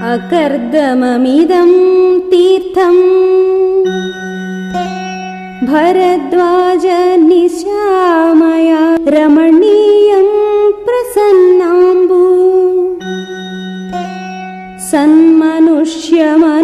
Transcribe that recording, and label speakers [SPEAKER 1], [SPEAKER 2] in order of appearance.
[SPEAKER 1] अकर्दममिदं तीर्थम्। भरद्वाजनिशामया रमणीयं प्रसन्नाम्बू। सन्मनुष्यमा